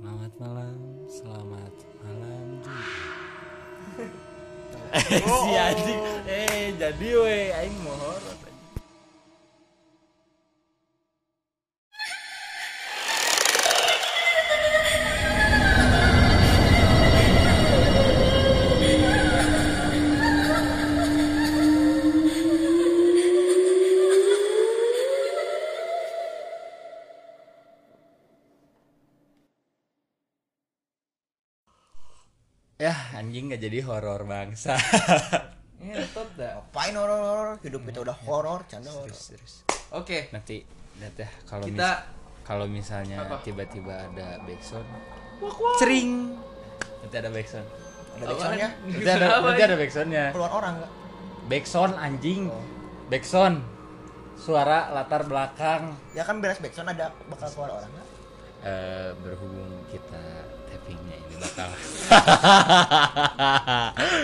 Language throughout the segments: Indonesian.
Selamat malam, selamat malam juga. Oh, si anjing. Eh, jadi we aing mau jadi horor bangsa. Ngentot dah. Apain horor-horor? Hidup kita udah horor, canda horor. Terus. Oke, Nanti lihat ya kalau kita mis- kalau misalnya tiba-tiba ada backsound. Cering. Nanti ada backsound. Ada backsoundnya? Nanti ada, nanti ada backsoundnya. Keluar orang nggak? Backsound anjing. Oh. Backsound. Suara latar belakang. Ya kan beres backsound ada bakal keluar orang nggak? Eh, berhubung kita tappingnya ini bakal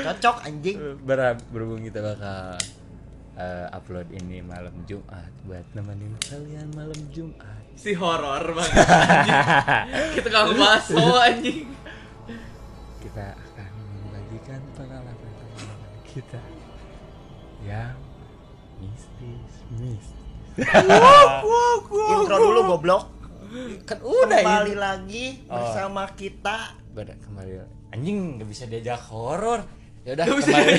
Cocok anjing. Ber- berhubung kita bakal eh, upload ini malam Jumat buat nemenin kalian malam Jumat. si horor banget. anjing. kita gak ngebahas so anjing. Kita akan membagikan pengalaman-pengalaman kita yang mistis, mistis. Intro dulu goblok. Kan udah Kembali ini. lagi Oh. bersama kita. Pada kembali anjing nggak bisa diajak horor. Ya udah kembali.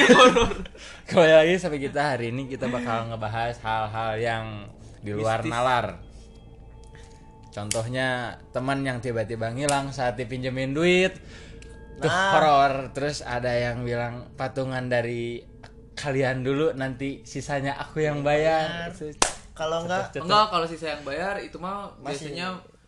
kembali lagi sampai kita hari ini kita bakal ngebahas hal-hal yang di luar Mistis. nalar. Contohnya teman yang tiba-tiba ngilang saat dipinjemin duit. Tuh Nah. horor. Terus ada yang bilang patungan dari kalian dulu nanti sisanya aku yang bayar. Kalau enggak Enggak, kalau sisa yang bayar itu mah Masih. biasanya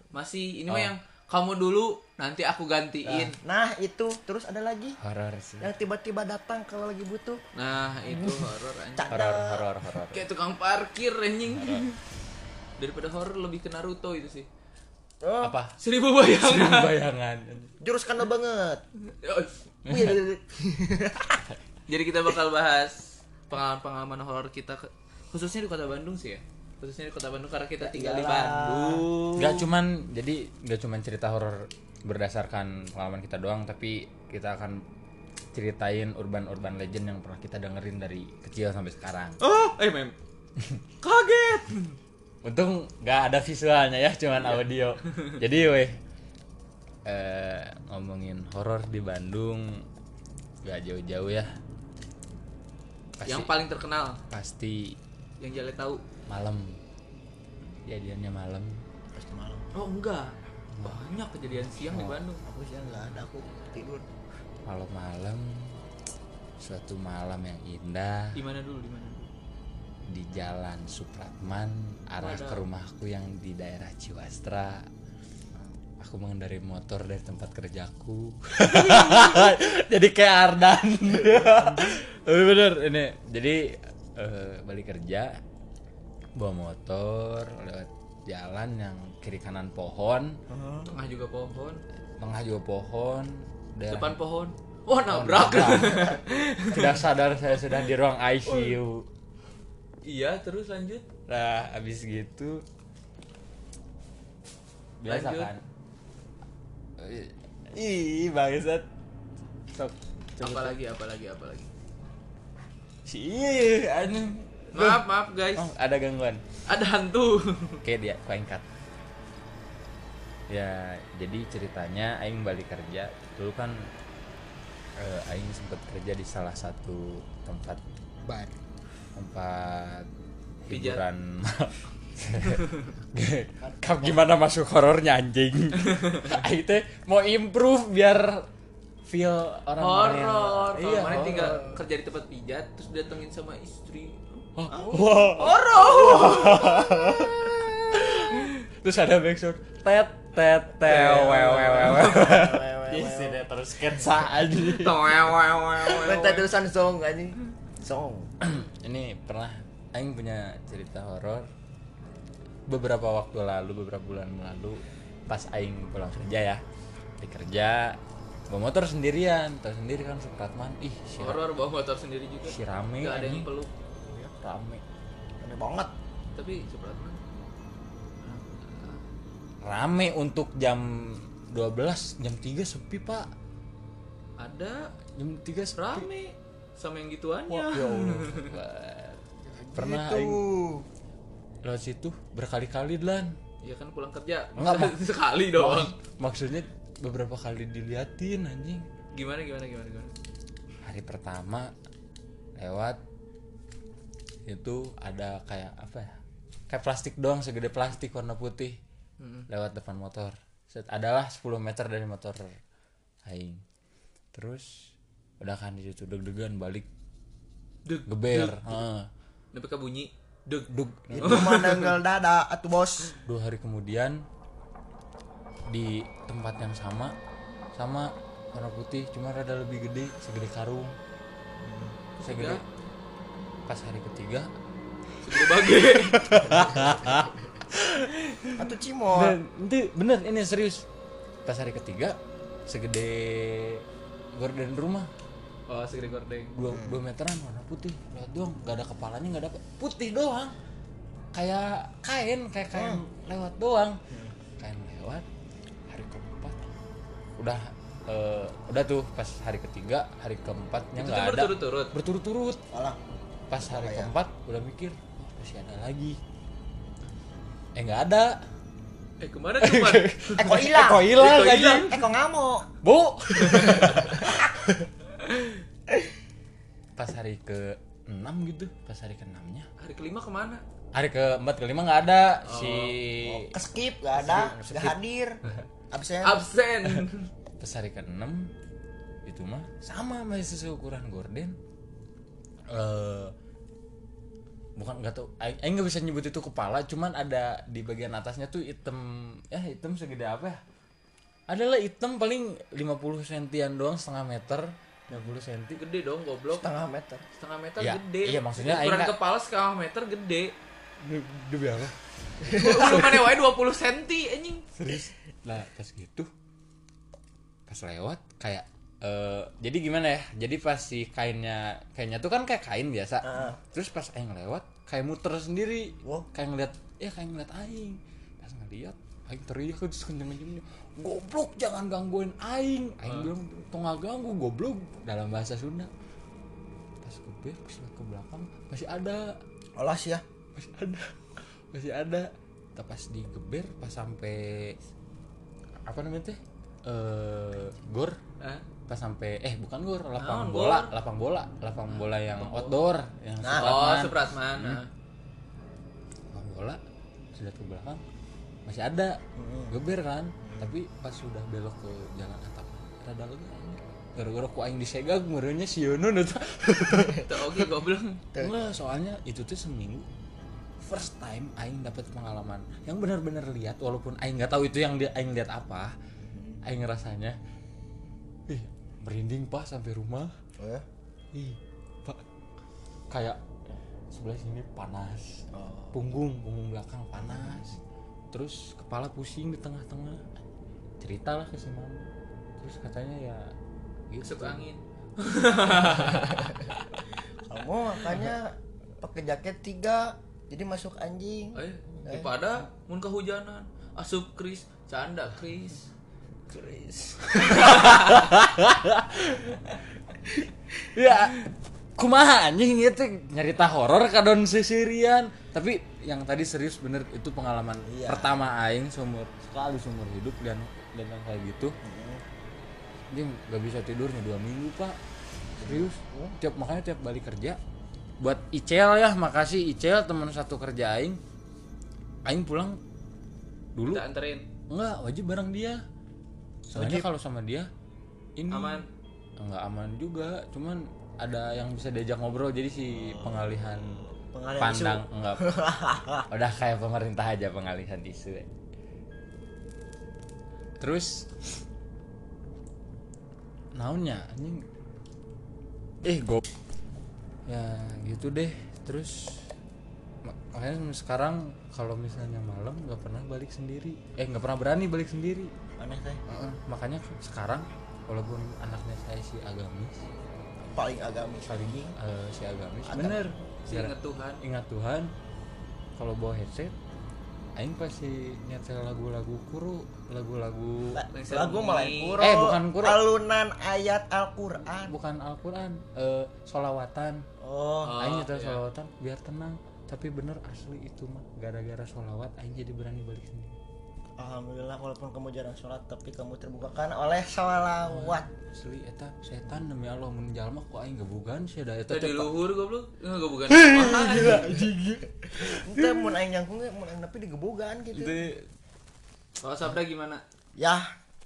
masih ini Oh. mah yang kamu dulu nanti aku gantiin. Nah itu terus ada lagi Horor sih. yang tiba-tiba datang kalau lagi butuh. Nah, itu horor anjing. Horor, horor, horor. Kayak tukang parkir anjing. Daripada horor lebih ke Naruto itu sih. Oh, Apa? Seribu bayangan. Bayangan. jurus kanda banget. Jadi kita bakal bahas pengalaman-pengalaman horor kita ke- khususnya di kota Bandung sih ya. Khususnya di kota Bandung karena kita tinggal di iyalah. Bandung. Gak cuman jadi gak cuman cerita horor berdasarkan pengalaman kita doang tapi kita akan ceritain urban-urban legend yang pernah kita dengerin dari kecil sampai sekarang. Oh, eh mem. Kaget. Untung gak ada visualnya ya, cuman audio. Jadi weh eh, ngomongin horor di Bandung gak jauh-jauh ya. Pasti, Yang paling terkenal pasti yang Jale tahu. Malam. Jadiannya malam. Pasti malam. Oh, enggak. Banyak kejadian siang di Bandung. Aku sih nggak ada aku tidur. Malam-malam suatu malam yang indah Di mana dulu? Di mana di Jalan Supratman arah Waduh. ke rumahku yang di daerah Ciwastra. Aku mengendarai motor dari tempat kerjaku. jadi kayak Ardan. Tapi bener ini. Jadi eh, balik kerja bawa motor lewat jalan yang kiri kanan pohon, Tengah juga pohon. tengah juga pohon. daerah- Depan pohon. Wah, nabrak. Tidak sadar saya sudah di ruang ICU. iya, terus lanjut. Nah, abis gitu biasa Lanjut. kan. Ih, bangsat. Sok. Apalagi, apalagi, apalagi. Sih, anu. Maaf, maaf guys. Oh, ada gangguan. Ada hantu. Oke, dia kuengkat. Ya, jadi ceritanya aing balik kerja. Dulu kan eh, aing sempat kerja di salah satu tempat Bar. tempat Pijat. hiburan Kap gimana masuk horornya anjing Aing teh mau improve biar feel orang Horor. Iya kemarin tinggal kerja di tempat pijat terus datengin sama istri. Wah. Horor. terus ada backsound tet tet tet wew wew wew di sini terus sketsa aja Minta tulisan song anjing. Song. ini pernah Aing punya cerita horor beberapa waktu lalu beberapa bulan lalu pas Aing pulang kerja ya di kerja bawa motor sendirian tahu sendiri kan Supratman ih si, Horor bawa motor sendiri juga. si rame Gak ada yang peluk. Rame Aneh banget. Tapi Supratman. rame untuk jam 12 jam 3 sepi pak Ada jam 3 sepi rame sama yang gituannya. Wah, ya Allah pernah Gitu. lewat situ berkali-kali lan Iya kan pulang kerja. Enggak, Pak. sekali doang. maksudnya beberapa kali diliatin anjing Gimana gimana gimana gimana. hari pertama lewat itu ada kayak apa ya kayak plastik doang segede plastik warna putih Mm-mm. lewat depan motor Set, adalah 10 meter dari motor aing terus udah kan di situ deg-degan balik Deg, geber heeh. Tapi ke bunyi deg dug Itu dengel dada atuh bos. dua hari kemudian di tempat yang sama sama warna putih cuma rada lebih gede segede karung segede Ketiga? Pas hari ketiga. Bage. Atuh cimol. dan itu bener ini serius. Pas hari ketiga segede gorden rumah. Oh, segede gordeng. dua, dua meteran warna putih. Lihat doang gak ada kepalanya nggak ada putih doang. Kayak kain kayak kain lewat doang. Kain lewat hari keempat. Udah eh, udah tuh pas hari ketiga hari keempatnya nggak ada. berturut-turut. berturut-turut. Alah. Pas hari keempat udah mikir "Oh, masih ada lagi eh nggak ada Eh, ke mana ke mana? Eh kok hilang? eh, kok hilang Eh, kok? Eh kok ngamuk? bu pas hari ke 6 gitu pas hari ke 6 nya Hari kelima ke mana? hari keempat kelima nggak ada si Oh, ke skip gak ada, gak hadir. Absen. Absen. pas hari ke 6 itu mah sama masih seukuran gorden eh bukan nggak tahu Aing nggak bisa nyebut itu kepala cuman ada di bagian atasnya tuh hitam ya hitam segede apa ya adalah hitam paling 50 sentian doang setengah meter 50 senti gede dong goblok. setengah meter. Setengah meter Iya, gede. iya, maksudnya ukuran nggak- kepala setengah meter gede. demi apa Lu mana wae 20 cm anjing. serius lah pas gitu pas lewat kayak eh jadi gimana ya? Jadi pas si kainnya kainnya tuh kan kayak kain biasa. Heeh. terus pas aing lewat kayak muter sendiri. Wow. kayak ngeliat ya kayak ngeliat aing. Pas ngeliat aing teriak terus kenceng kencengnya goblok jangan gangguin aing. Aing bilang tuh nggak ganggu goblok. Dalam bahasa Sunda. Pas ke back pas ke belakang masih ada. Olas ya. masih ada. Masih ada. Tapi pas digeber pas sampai apa namanya teh? Eh gor. Hah? Pas sampai eh bukan gor lapang Naon, bola gor? lapang bola lapang bola yang outdoor yang Nah, Oh, Supratman. Supratman. Nah. lapang bola sudah ke belakang masih ada geber kan tapi pas sudah belok ke jalan atap rada lega gara-gara ku aing disegag merenya si Yono eta Itu oke goblok. Enggak, soalnya itu tuh seminggu first time aing dapat pengalaman yang benar-benar lihat walaupun aing nggak tahu itu yang dia aing lihat apa. Aing ngerasanya ih merinding Pak sampai rumah. Oh ya. Ih, Pak kayak sebelah sini panas. Oh. Punggung, punggung belakang panas. Terus kepala pusing di tengah-tengah. Ceritalah ke si mama. Terus katanya ya gitu. Masuk angin. Kamu makanya pakai jaket tiga, jadi masuk anjing. Eh, daripada mun kehujanan, asup Kris, canda Kris. Chris. ya kumaha anjing itu nyerita horor kadon sisirian. Tapi yang tadi serius bener itu pengalaman Iya. pertama aing seumur sekali seumur hidup dan dan yang kayak gitu. Anjing gak bisa tidurnya dua minggu pak. Serius. Tiap makanya tiap balik kerja buat Icel ya makasih Icel teman satu kerja aing. Aing pulang dulu. Kita anterin. enggak wajib bareng dia soalnya kalau sama dia ini Aman. enggak aman juga cuman ada yang bisa diajak ngobrol jadi si pengalihan Pengalihan pandang enggak udah kayak pemerintah aja pengalihan isu ya. terus naonnya anjing? Eh gop. Ya gitu deh. Terus ma- makanya sekarang kalau misalnya malam nggak pernah balik sendiri. Eh nggak pernah berani balik sendiri Aneh teh. Heeh, makanya sekarang walaupun anaknya saya si agamis Paling agamis. paling eh, si agamis Agam- bener Si inget Tuhan. ingat Tuhan kalau bawa headset aing pasti nyetel lagu-lagu kuru lagu-lagu La- lagu mulai kuro Eh, bukan kuro. alunan ayat Al-Qur'an bukan Al-Quran eh solawatan oh Oh, aing nyetel iya. solawatan biar tenang tapi bener asli itu mah gara-gara solawat aing jadi berani balik sendiri Alhamdulillah walaupun kamu jarang sholat tapi kamu terbukakan oleh sholawat. Asli eta setan demi Allah mun jalma kok aing gebugan sih da eta Tadi teh luhur goblok. Enggak bukan. Ente mun aing nyangkung mun aing nepi digebogan gitu. Itu Kalau Sabda gimana? ya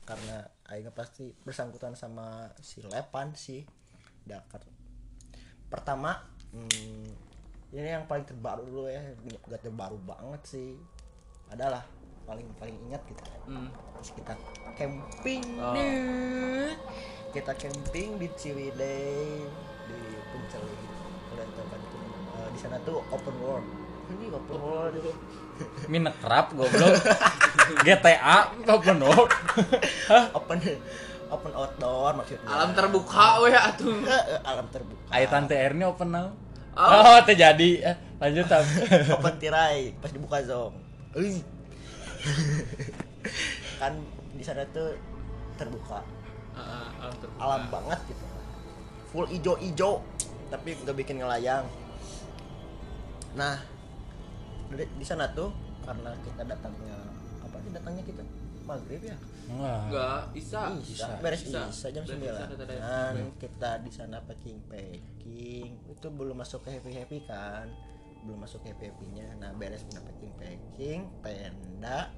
karena aing pasti bersangkutan sama si Lepan sih Dakar. Pertama hmm, ini yang paling terbaru dulu ya gak terbaru banget sih. Adalah paling paling ingat gitu. Hmm. Pas kita camping Oh. kita camping di Ciwidey di Puncak udah tahu kan itu Eh, di sana tuh open world. Ini open world minat kerap goblok. GTA open world. Open open outdoor maksudnya. Alam terbuka weh atuh. Eh, eh, alam terbuka. Ayo tante R ini open now. Oh. oh teh jadi eh, lanjut open tirai pas dibuka zong. kan di sana tuh terbuka. Heeh, alam terbuka. alam banget gitu. Full ijo-ijo tapi nggak bikin ngelayang. Nah di, di sana tuh karena kita datangnya apa sih datangnya kita? Maghrib ya? Enggak. Enggak, Isa. Isa, beres Isa. Isa, jam Beres 9 Isa, kata dia. Dan kita di sana packing packing. Itu belum masuk ke happy happy kan belum masuk happy happynya nah beres kita packing packing tenda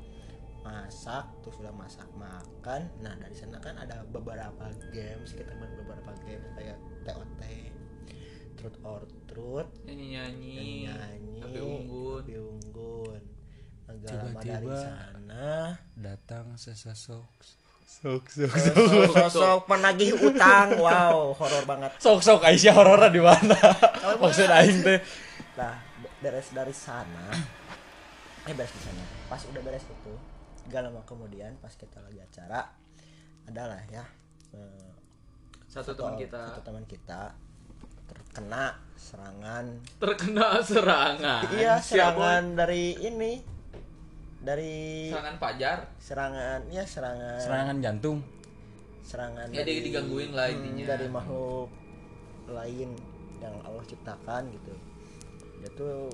masak terus sudah masak makan. Nah dari sana kan ada beberapa games kita main beberapa games kayak TOT truth or truth. Nyanyi-nyanyi. nyanyi Tapi unggun. tapi unggun. Nggak lama dari Tiba-tiba. sana. datang sesosok sok sok sosok, sosok penagih utang. Wow horor banget. Sok sok Aisyah horornya di mana? Maksud aing teh. Nah beres dari sana eh beres di sana pas udah beres itu gak lama kemudian pas kita lagi acara adalah ya eh, Satu teman kita satu teman kita terkena serangan terkena serangan. iya Siapa? serangan dari ini dari Serangan Fajar. serangan ya serangan serangan jantung serangan Ya, dia digangguin lah hmm, intinya. dari makhluk lain yang Allah ciptakan gitu dia tuh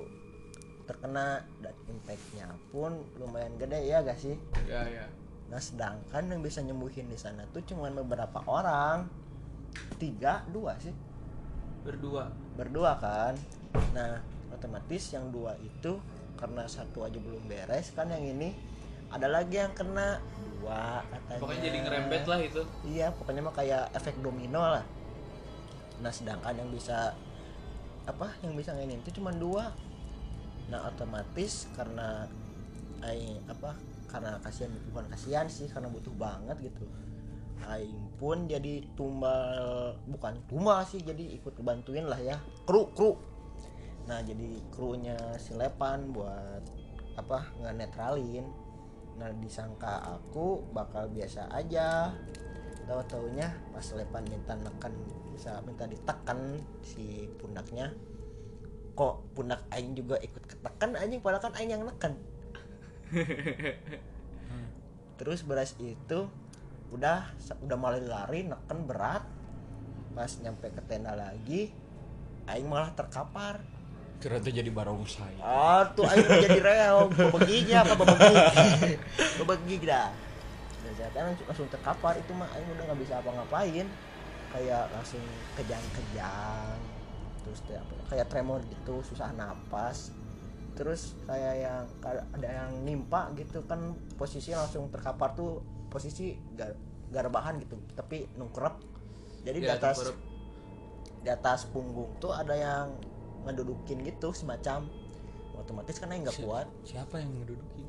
terkena dan impactnya pun lumayan gede ya gak sih? Ya, ya. nah sedangkan yang bisa nyembuhin di sana tuh cuma beberapa orang. Tiga dua sih. Berdua. berdua kan? Nah otomatis yang dua itu karena satu aja belum beres kan yang ini. Ada lagi yang kena. Dua katanya. Pokoknya jadi ngerembet lah itu. iya pokoknya mah kayak efek domino lah. Nah sedangkan yang bisa apa yang bisa ngainin itu cuma dua. Nah otomatis karena aing apa karena kasihan bukan kasihan sih karena butuh banget gitu. Aing pun jadi tumbal bukan tumbal sih jadi ikut bantuin lah ya kru kru. Nah jadi krunya si Lepan buat apa nggak netralin nah disangka aku bakal biasa aja tahu taunya pas Lepan minta neken bisa minta ditekan si pundaknya. Kok pundak aing juga ikut ketekan anjing padahal kan aing yang neken terus beras itu udah udah mulai lari neken berat. Pas nyampe ke tenda lagi aing malah terkapar. Kira tuh jadi barongsai. Ah, tuh aing jadi rel, bebeginya apa bebegi. bebegi dah. Saya langsung, terkapar itu mah aing udah nggak bisa apa-ngapain. Kayak langsung kejang-kejang. Terus apa, kayak tremor gitu, susah napas. Terus kayak yang ada yang nimpa gitu kan posisi langsung terkapar tuh posisi gar, garbahan gitu, tapi nungkrep. Jadi di Ya, atas nungkrep. di atas punggung tuh ada yang ngedudukin gitu semacam otomatis kan aing nggak kuat siapa yang ngedudukin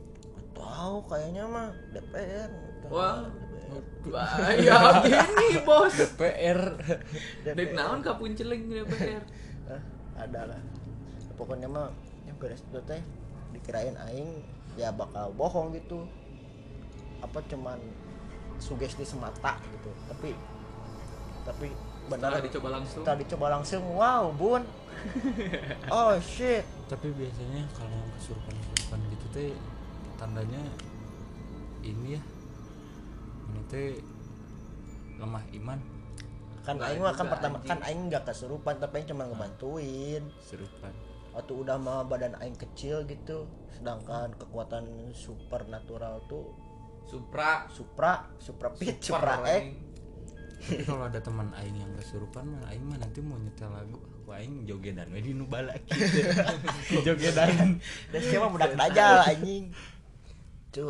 tahu kayaknya mah DPR Wah. DPR. Bahaya gini, Bos. PR Dek naon kapun celeng DPR. Ada lah pokoknya mah yang beres itu teh dikirain aing ya bakal bohong gitu apa cuman sugesti semata gitu tapi tapi benar dicoba langsung. setelah dicoba langsung wow bun oh shit tapi biasanya kalau kesurupan kesurupan gitu teh tandanya ini ya. Ini teh lemah iman. Kan aing mah kan pertama anjing. kan aing nggak kesurupan tapi aing cuma ngebantuin. Serupan waktu udah mah badan aing kecil gitu sedangkan kekuatan supernatural tuh Supra. Supra supra pit supra tapi kalau ada teman aing yang kesurupan mah aing mah nanti mau nyetel lagu. Aku aing jogedan we di nu gitu jogedan. Dan siapa budak dajal anjing cul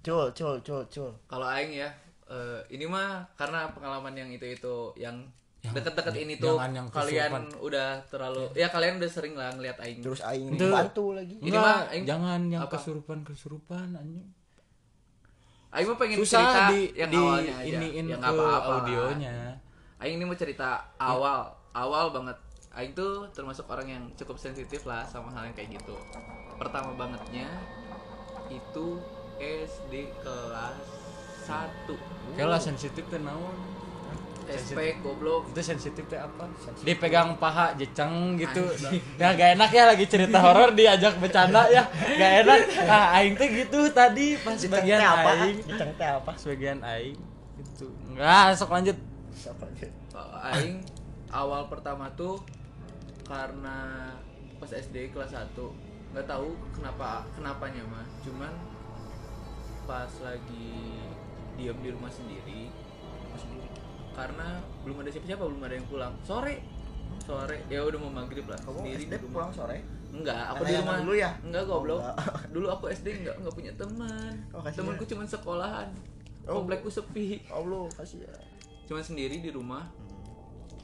cul cul cul cul Kalau aing ya eh, ini mah karena pengalaman yang itu itu yang deket-deket ini tuh yang kalian kesurupan. udah terlalu ya kalian udah sering lah ngeliat aing terus aing Itu- bantu lagi Ini mah aing- jangan yang apa? kesurupan kesurupan anjing aing mah pengen susah cerita di yang di awalnya aja iniin yang apa-apa lah. audionya Aing ini mau cerita awal, awal banget. Aing tuh termasuk orang yang cukup sensitif lah sama hal yang kayak gitu. Pertama bangetnya itu SD kelas 1 kayak lah sensitif teh naon? SP goblok. itu sensitif teh apa? Dipegang paha jeceng gitu. Ya gak enak ya lagi cerita horor diajak bercanda ya. Gak enak. Nah aing teh gitu tadi pas bagian apa? aing. Diceng teh apa? Sebagian aing itu enggak sok lanjut. Aja? Uh, Aing awal pertama tuh karena pas SD kelas 1 nggak tahu kenapa kenapanya mah. Cuman pas lagi diam di rumah sendiri. Karena belum ada siapa-siapa belum ada yang pulang. Sore. Sore. Ya udah mau maghrib lah. Kamu sendiri SD pulang sore? Enggak aku di rumah. dulu ya? enggak goblok. Enggak. dulu aku SD enggak enggak punya teman. Oh, temanku cuma sekolahan. Oh. komplekku sepi. Allah kasih ya. Cuma sendiri di rumah.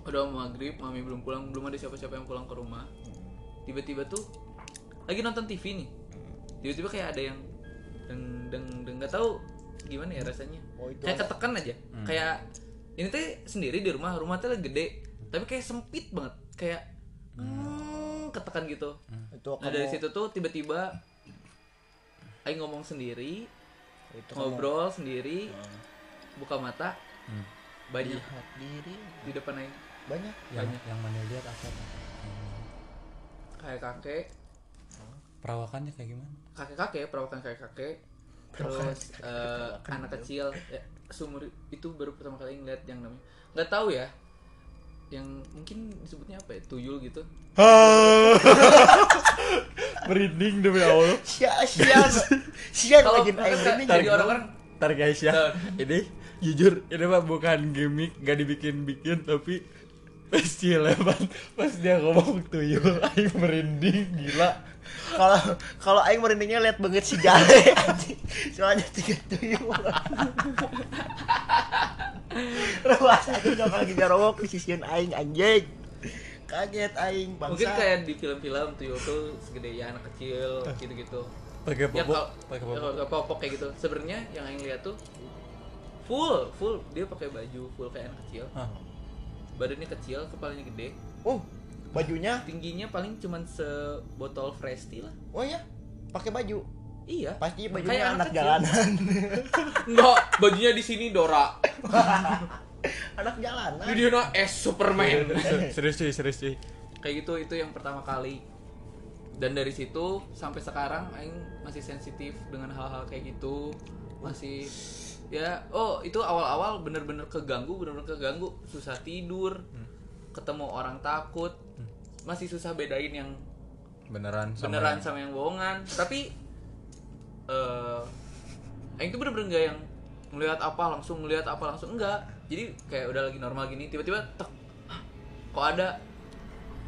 Udah mau maghrib mami belum pulang belum ada siapa-siapa yang pulang ke rumah. Tiba-tiba tuh lagi nonton TV nih. Tiba-tiba kayak ada yang deng deng deng. Nggak tahu gimana ya rasanya. Oh, itu kayak ketekan aja. Kayak ini tuh sendiri di rumah rumah tuh gede tapi kayak sempit banget. Kayak hmm, ketekan gitu. Itu nah dari situ tuh tiba-tiba Aing ngomong sendiri itu kamu ngobrol sendiri buka mata Hmm. banyak. Lihat diri. Di depan Aing. Banyak? Yang yang mana lihat apa? Hmm. kayak kakek. Perawakannya kayak gimana? Kakek kakek perawakan kakek kakek terus eh, anak kecil ya, seumur itu baru pertama kali ngeliat yang namanya nggak tahu ya yang mungkin disebutnya apa ya tuyul gitu. Merinding demi allah. Sia sia sia kalau lagi ini jadi orang-orang. Ntar guys ya, ini jujur ini mah bukan gimmick, gak dibikin-bikin tapi pasti lebat pas dia ngomong tuyul, aing merinding gila. Kalau kalau aing merindingnya lihat banget si jale anjing. soalnya tiga tuyul. Ruas aing dong lagi jarowok di sisian aing anjing. Kaget aing bangsa. Mungkin kayak di film-film tuyul tuh segede ya anak kecil gitu-gitu. Pakai ya popok, kalau pakai ya, popok. kalau popok kayak gitu. Sebenarnya yang Aing lihat tuh full full. Dia pakai baju full kayak anak kecil. Hah. badannya kecil kepalanya gede. Oh bajunya? Tingginya paling cuman sebotol fresh tea lah. Oh ya pakai baju? Iya. Pasti Kayak bajunya anak kecil. jalanan. Enggak bajunya di sini Dora. Anak jalanan. Di dia es Superman. Serius cuy, serius cuy. kayak gitu itu yang pertama kali. Dan dari situ sampai sekarang Aing masih sensitif dengan hal-hal kayak gitu. Masih ya oh itu awal-awal bener-bener keganggu bener-bener keganggu. Susah tidur ketemu orang takut masih susah bedain yang Beneran sama beneran yang- sama yang bohongan. Tapi eh Aing tuh bener-bener nggak yang ngelihat apa langsung ngelihat apa langsung enggak jadi kayak udah lagi normal gini tiba-tiba tek "Hah, kok ada?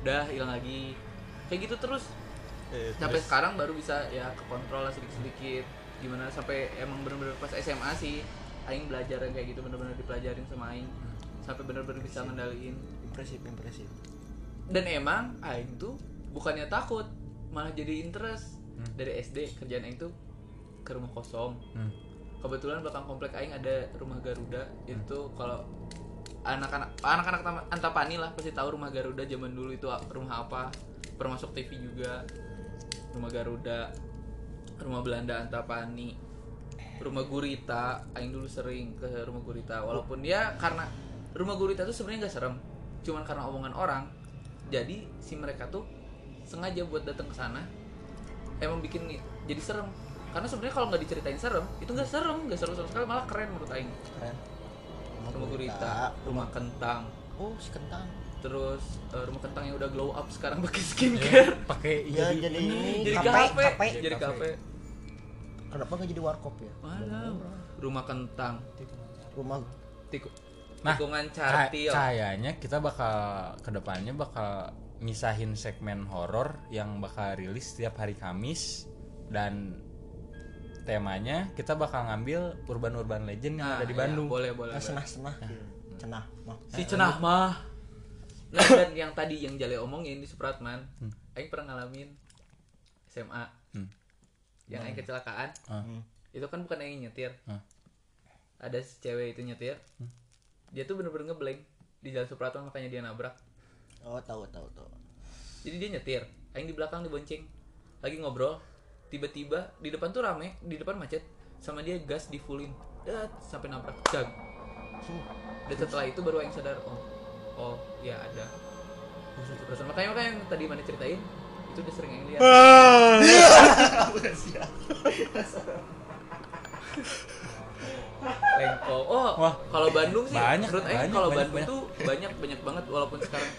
Udah hilang lagi. Kayak gitu terus. Eh, sampai terus- sekarang baru bisa ya kekontrol lah sedikit-sedikit. Gimana sampai emang bener-bener pas SMA sih Aing belajar kayak gitu bener-bener dipelajarin sama Aing. Sampai bener-bener bisa ngendaliin. Impresif impresif dan emang Aing tuh bukannya takut malah jadi interest. Dari SD kerjaan Aing tuh ke rumah kosong. Hmm. kebetulan belakang komplek Aing ada rumah Garuda. Itu kalau anak-anak anak-anak Antapani lah pasti tahu rumah Garuda zaman dulu itu rumah apa. Termasuk TV juga. Rumah Garuda rumah Belanda Antapani rumah Gurita. Aing dulu sering ke rumah Gurita. Walaupun ya karena rumah Gurita tuh sebenarnya nggak serem. Cuman karena omongan orang jadi si mereka tuh sengaja buat datang ke sana emang bikin nih jadi serem. Karena sebenarnya kalau nggak diceritain serem itu nggak serem nggak serem sama sekali malah keren menurut Aing. Keren. Rumah gurita rumah kentang. Oh si kentang. Terus eh, rumah kentang yang udah glow up sekarang pakai Iya, skincare. pakai ya jadi ini jadi kafe. kafe. kafe. Jadi Kafe. kenapa nggak jadi warkop ya? Malam. rumah kentang. Rumah Tiku, Nah, tikungan cartil kayaknya kita bakal ke depannya bakal misahin segmen horor yang bakal rilis setiap hari Kamis dan temanya kita bakal ngambil urban-urban legend yang Nah, ada di iya, Bandung. boleh boleh nah, boleh. senah senah cenah mah si cenah mah nah dan yang tadi yang Jale omongin di Supratman Hmm. Aing pernah ngalamin SMA Hmm. yang Aing kecelakaan Ah. Hmm. itu kan bukan Aing nyetir Ah. ada si cewek itu nyetir Hmm. Dia tuh bener-bener ngeblank di jalan Supratman makanya dia nabrak. Oh tahu tahu tahu. Jadi dia nyetir Aing di belakang dibonceng lagi ngobrol tiba-tiba di depan tuh rame di depan macet sama dia gas di fullin. Dat sampai nabrak. Jag dan setelah itu baru Aing sadar oh oh ya ada. Perasaan makanya makanya yang tadi mana ceritain itu udah sering Aing lihat Lengko. Oh, Wah. kalau Bandung sih Banyak, menurut Aing kalau banyak, Bandung banyak. tuh banyak banyak banget walaupun sekarang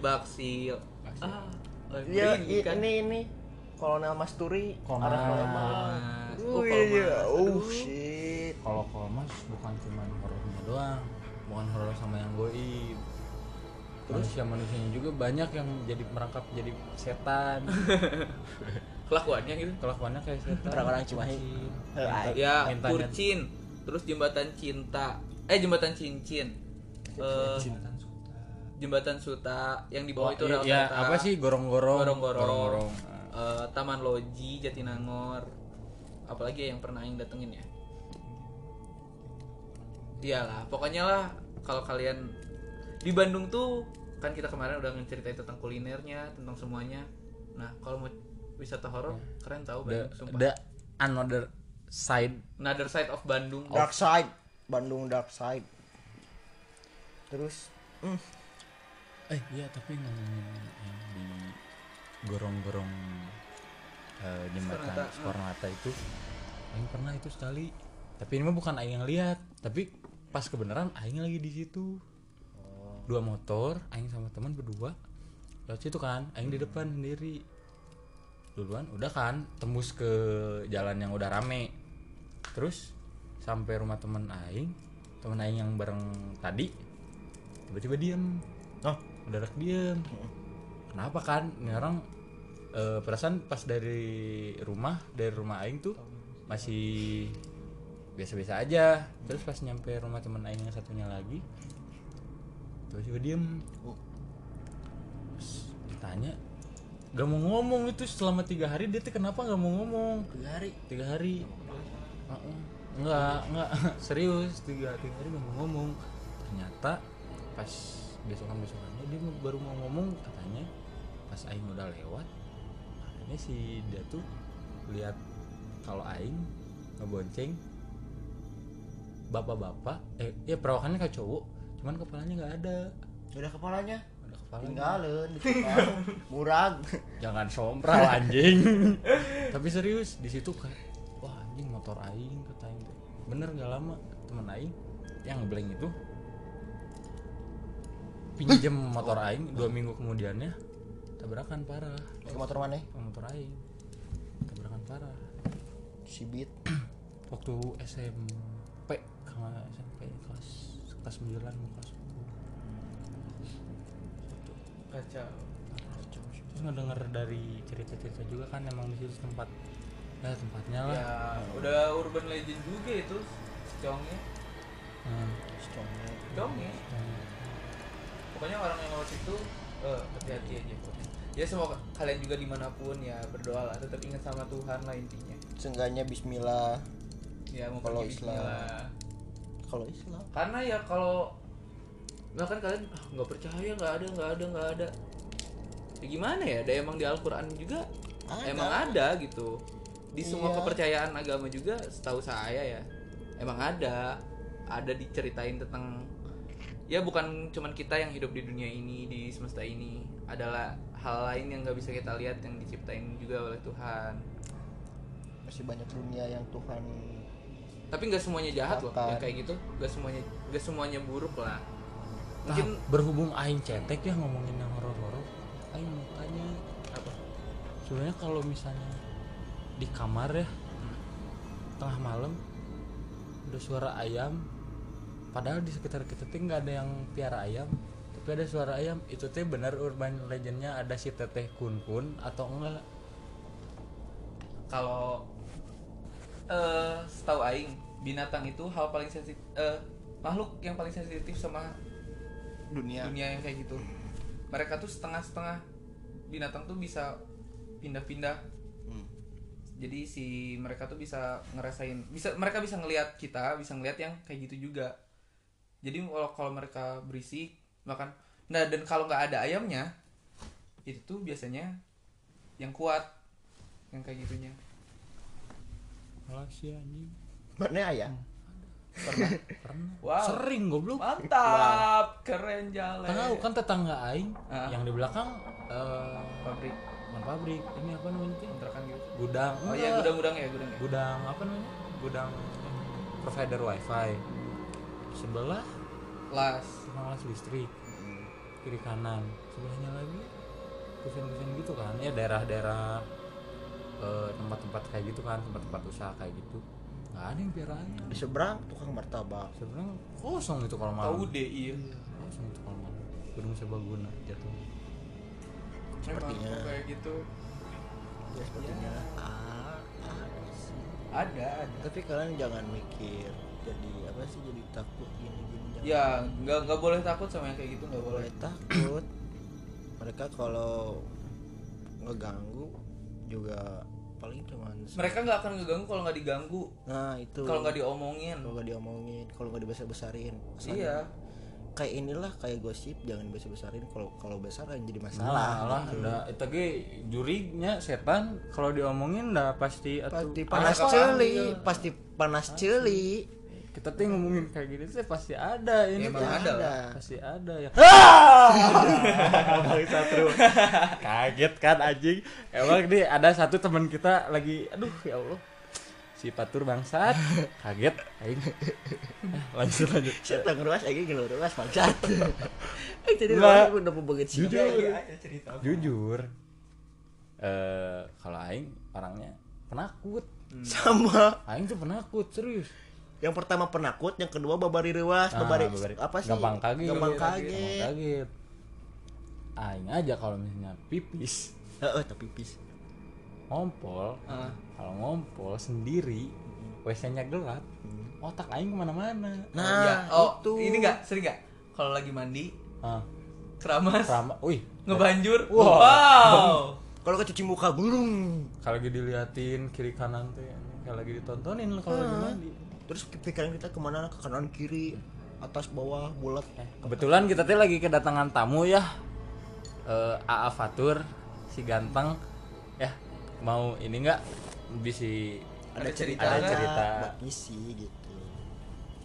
baksil. Ah, Iya, ini i- kan. ini ini Kolonel Masturi Kolonel. arah. Mas. Oh, Oh, iya, iya. Oh shit. Kalau Kolmas bukan cuma horornya doang, bukan horor sama yang goib. Manusia manusianya juga banyak yang jadi merangkap jadi setan. Kelakuannya gitu. Kelakuannya kayak setan. Orang-orang Cimahi. Hei, Ya, kurcin. Terus jembatan cinta. Eh, jembatan cincin. Eh, jembatan Suta yang di bawah itu Oh, rel iya, kereta. apa sih gorong-gorong? Gorong-gorong. Gorong-gorong. Eh, Taman Loji Jatinangor. Apalagi yang pernah yang datengin ya. Iyalah, pokoknya lah kalau kalian di Bandung tuh kan kita kemarin udah ngeceritain tentang kulinernya, tentang semuanya. Nah, kalau mau wisata horor, keren tahu The, Bandung sumpah. the another side Another side of Bandung. Dark Side. Bandung Dark Side. Terus hmm, Eh iya tapi ngomongin yang di gorong-gorong eh, jembatan Soekarno-Hatta. Soekarno-Hatta itu Aing pernah itu sekali tapi ini mah bukan Aing yang lihat tapi pas kebenaran Aing lagi di situ dua motor Aing sama teman berdua lewat situ kan Aing di depan sendiri duluan udah kan tembus ke jalan yang udah rame. Terus sampai rumah teman Aing teman Aing yang bareng tadi tiba-tiba diem. Oh, mendadak diem. Kenapa kan? Ini orang eh, perasaan pas dari rumah dari rumah Aing tuh masih biasa-biasa aja. Terus pas nyampe rumah teman Aing yang satunya lagi tiba-tiba diem. Terus ditanya gak mau ngomong itu selama tiga hari dia tuh kenapa gak mau ngomong tiga hari. tiga hari Heeh. enggak enggak serius tiga tiga hari nggak mau ngomong ternyata pas besokan besokannya dia baru mau ngomong katanya pas Aing udah lewat katanya si dia tuh lihat kalau Aing ngebonceng bapak-bapak eh ya perawakannya kayak cowok cuman kepalanya nggak ada Udah kepalanya. Tinggalin. Murag. jangan sompral anjing tapi serius di situ kayak wah anjing motor aing kata aing bener gak lama temen aing yang ngeblank itu pinjem motor aing dua minggu kemudiannya tabrakan parah Ke motor mana? motor aing tabrakan parah Si Beat. waktu SMP kalau SMP kelas kelas 9 mau kelas 10 Kacau. terus ngedenger dari cerita-cerita juga kan emang di situ tempat ya tempatnya lah Ya, udah urban legend juga itu Congnya. Hmm. Stone. Congnya. Pokoknya orang yang lewat situ eh, hati-hati aja pokoknya. Ya semoga kalian juga di mana pun ya berdoa lah tetap ingat sama Tuhan lah intinya. Seenggaknya Bismillah. Ya mau Kalau Islam. bismillah. Kalau Islam. Karena ya kalau nggak kan kalian "Ah, nggak percaya nggak ada nggak ada nggak ada. Ya gimana ya? Ada emang di Al-Quran juga Ada. emang ada gitu. Di semua Iya. kepercayaan agama juga setahu saya ya emang ada ada diceritain tentang ya bukan cuman kita yang hidup di dunia ini di semesta ini adalah hal lain yang nggak bisa kita lihat yang diciptain juga oleh Tuhan masih banyak dunia yang Tuhan tapi nggak semuanya jahat loh Makan. yang kayak gitu nggak semuanya nggak semuanya buruk lah Nah, mungkin berhubung aing cetek ya ngomongin yang horor-horor aing mau tanya apa? Sebenarnya kalau misalnya di kamar ya tengah malam ada suara ayam padahal di sekitar kita tuh nggak ada yang piara ayam tapi ada suara ayam itu teh benar urban legendnya ada si teteh kun kun atau enggak? Kalau eh setahu aing binatang itu hal paling sensitif eh, makhluk yang paling sensitif sama dunia. dunia yang kayak gitu. Mereka tuh setengah-setengah binatang tuh bisa pindah-pindah. Hmm. jadi si mereka tuh bisa ngerasain bisa mereka bisa ngelihat kita bisa ngelihat yang kayak gitu juga. Jadi kalau kalau mereka berisik makan nah dan kalau nggak ada ayamnya itu tuh biasanya yang kuat yang kayak gitunya. Malah si anjing. Mana ya pernah. Pernah. Wow. sering goblok. Mantap. Keren jalan. Tahu kan tetangga aing Ah. yang di belakang eh pabrik. bukan pabrik ini apa namanya kontrakan gitu. Gudang. Oh iya gudang-gudang ya gudang ya. Gudang apa namanya? Gudang provider wifi. Sebelah las. las listrik. Kiri kanan. Sebelahnya lagi kusen-kusen gitu kan. Ya daerah-daerah eh, tempat-tempat kayak gitu kan tempat-tempat usaha kayak gitu nggak ada yang piara ayam di seberang tukang martabak. Sebenarnya kosong itu kalau malam. Tahu deh iya. Kosong itu kalau malam. Gedung serbaguna jatuh. Sepertinya. Emang kayak gitu. Ya sepertinya. Ah, ada sih. ada ada. Tapi kalian jangan mikir jadi apa sih jadi takut gini gini ya nggak nggak boleh takut sama yang kayak gitu nggak boleh. takut. Mereka kalau ngeganggu juga paling cuman mereka nggak akan ngeganggu kalau nggak diganggu. Nah itu. Kalau nggak diomongin. Kalau nggak diomongin kalau nggak dibesar besarin iya. kayak inilah kayak gosip jangan besar besarin kalau kalau besar kan jadi salah masalah lah gitu. udah itu ge jurinya setan kalau diomongin udah pasti atuh. pasti panas. celi Iya. pasti panas celi kita tuh ngomongin kayak gitu sih pasti ada ini. Ya, emang ada lah. pasti ada ya. Bang Satru kaget kan anjing? Emang nih ada satu teman kita lagi aduh ya Allah. Si Patur bangsat. Kaget aing. Ah, lanjut lanjut. Tak ngeruas? Lagi ngeruas bangsat. Eh jadi Nggak. orang udah pembanget sih. Jujur. cerita jujur. Eh kalau aing orangnya penakut. Sama. Aing tuh penakut serius yang pertama penakut yang kedua babari rewas Ah, babari, babari- apa sih? gampang kaget gampang Gampang kaget kaget aing aja kalau misalnya pipis. Heeh, tapi pis ngompol. Ah. kalau ngompol sendiri wc-nya gelap otak aing ke mana-mana. Nah Iya. oh itu. ini nggak? Sering nggak? Kalau lagi mandi ah keramas sama wih. ngebanjur Wah. wow. Kalau kecuci muka burung. Kalau lagi diliatin kiri kanan tuh ya kalau lagi ditontonin kalau lagi mandi terus pikiran kita ke mana? Ke kanan kiri atas bawah bulat. Eh, kebetulan kita tuh lagi kedatangan tamu ya. Eh AA Fatur si ganteng. Ya mau ini enggak bisa ada cerita ada nggak? cerita ngisi gitu.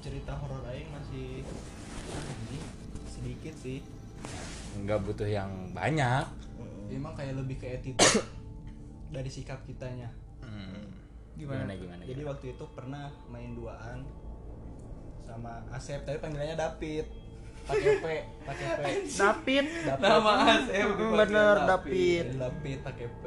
Cerita horor aing masih anjing, sedikit sih. Nggak butuh yang banyak. Emang kayak lebih ke attitude dari sikap kitanya gimana? Gimana, jadi gimana? waktu itu pernah main duaan sama Asep tapi panggilannya David pakai P pakai P. David nama Asep. Bener David David pakai P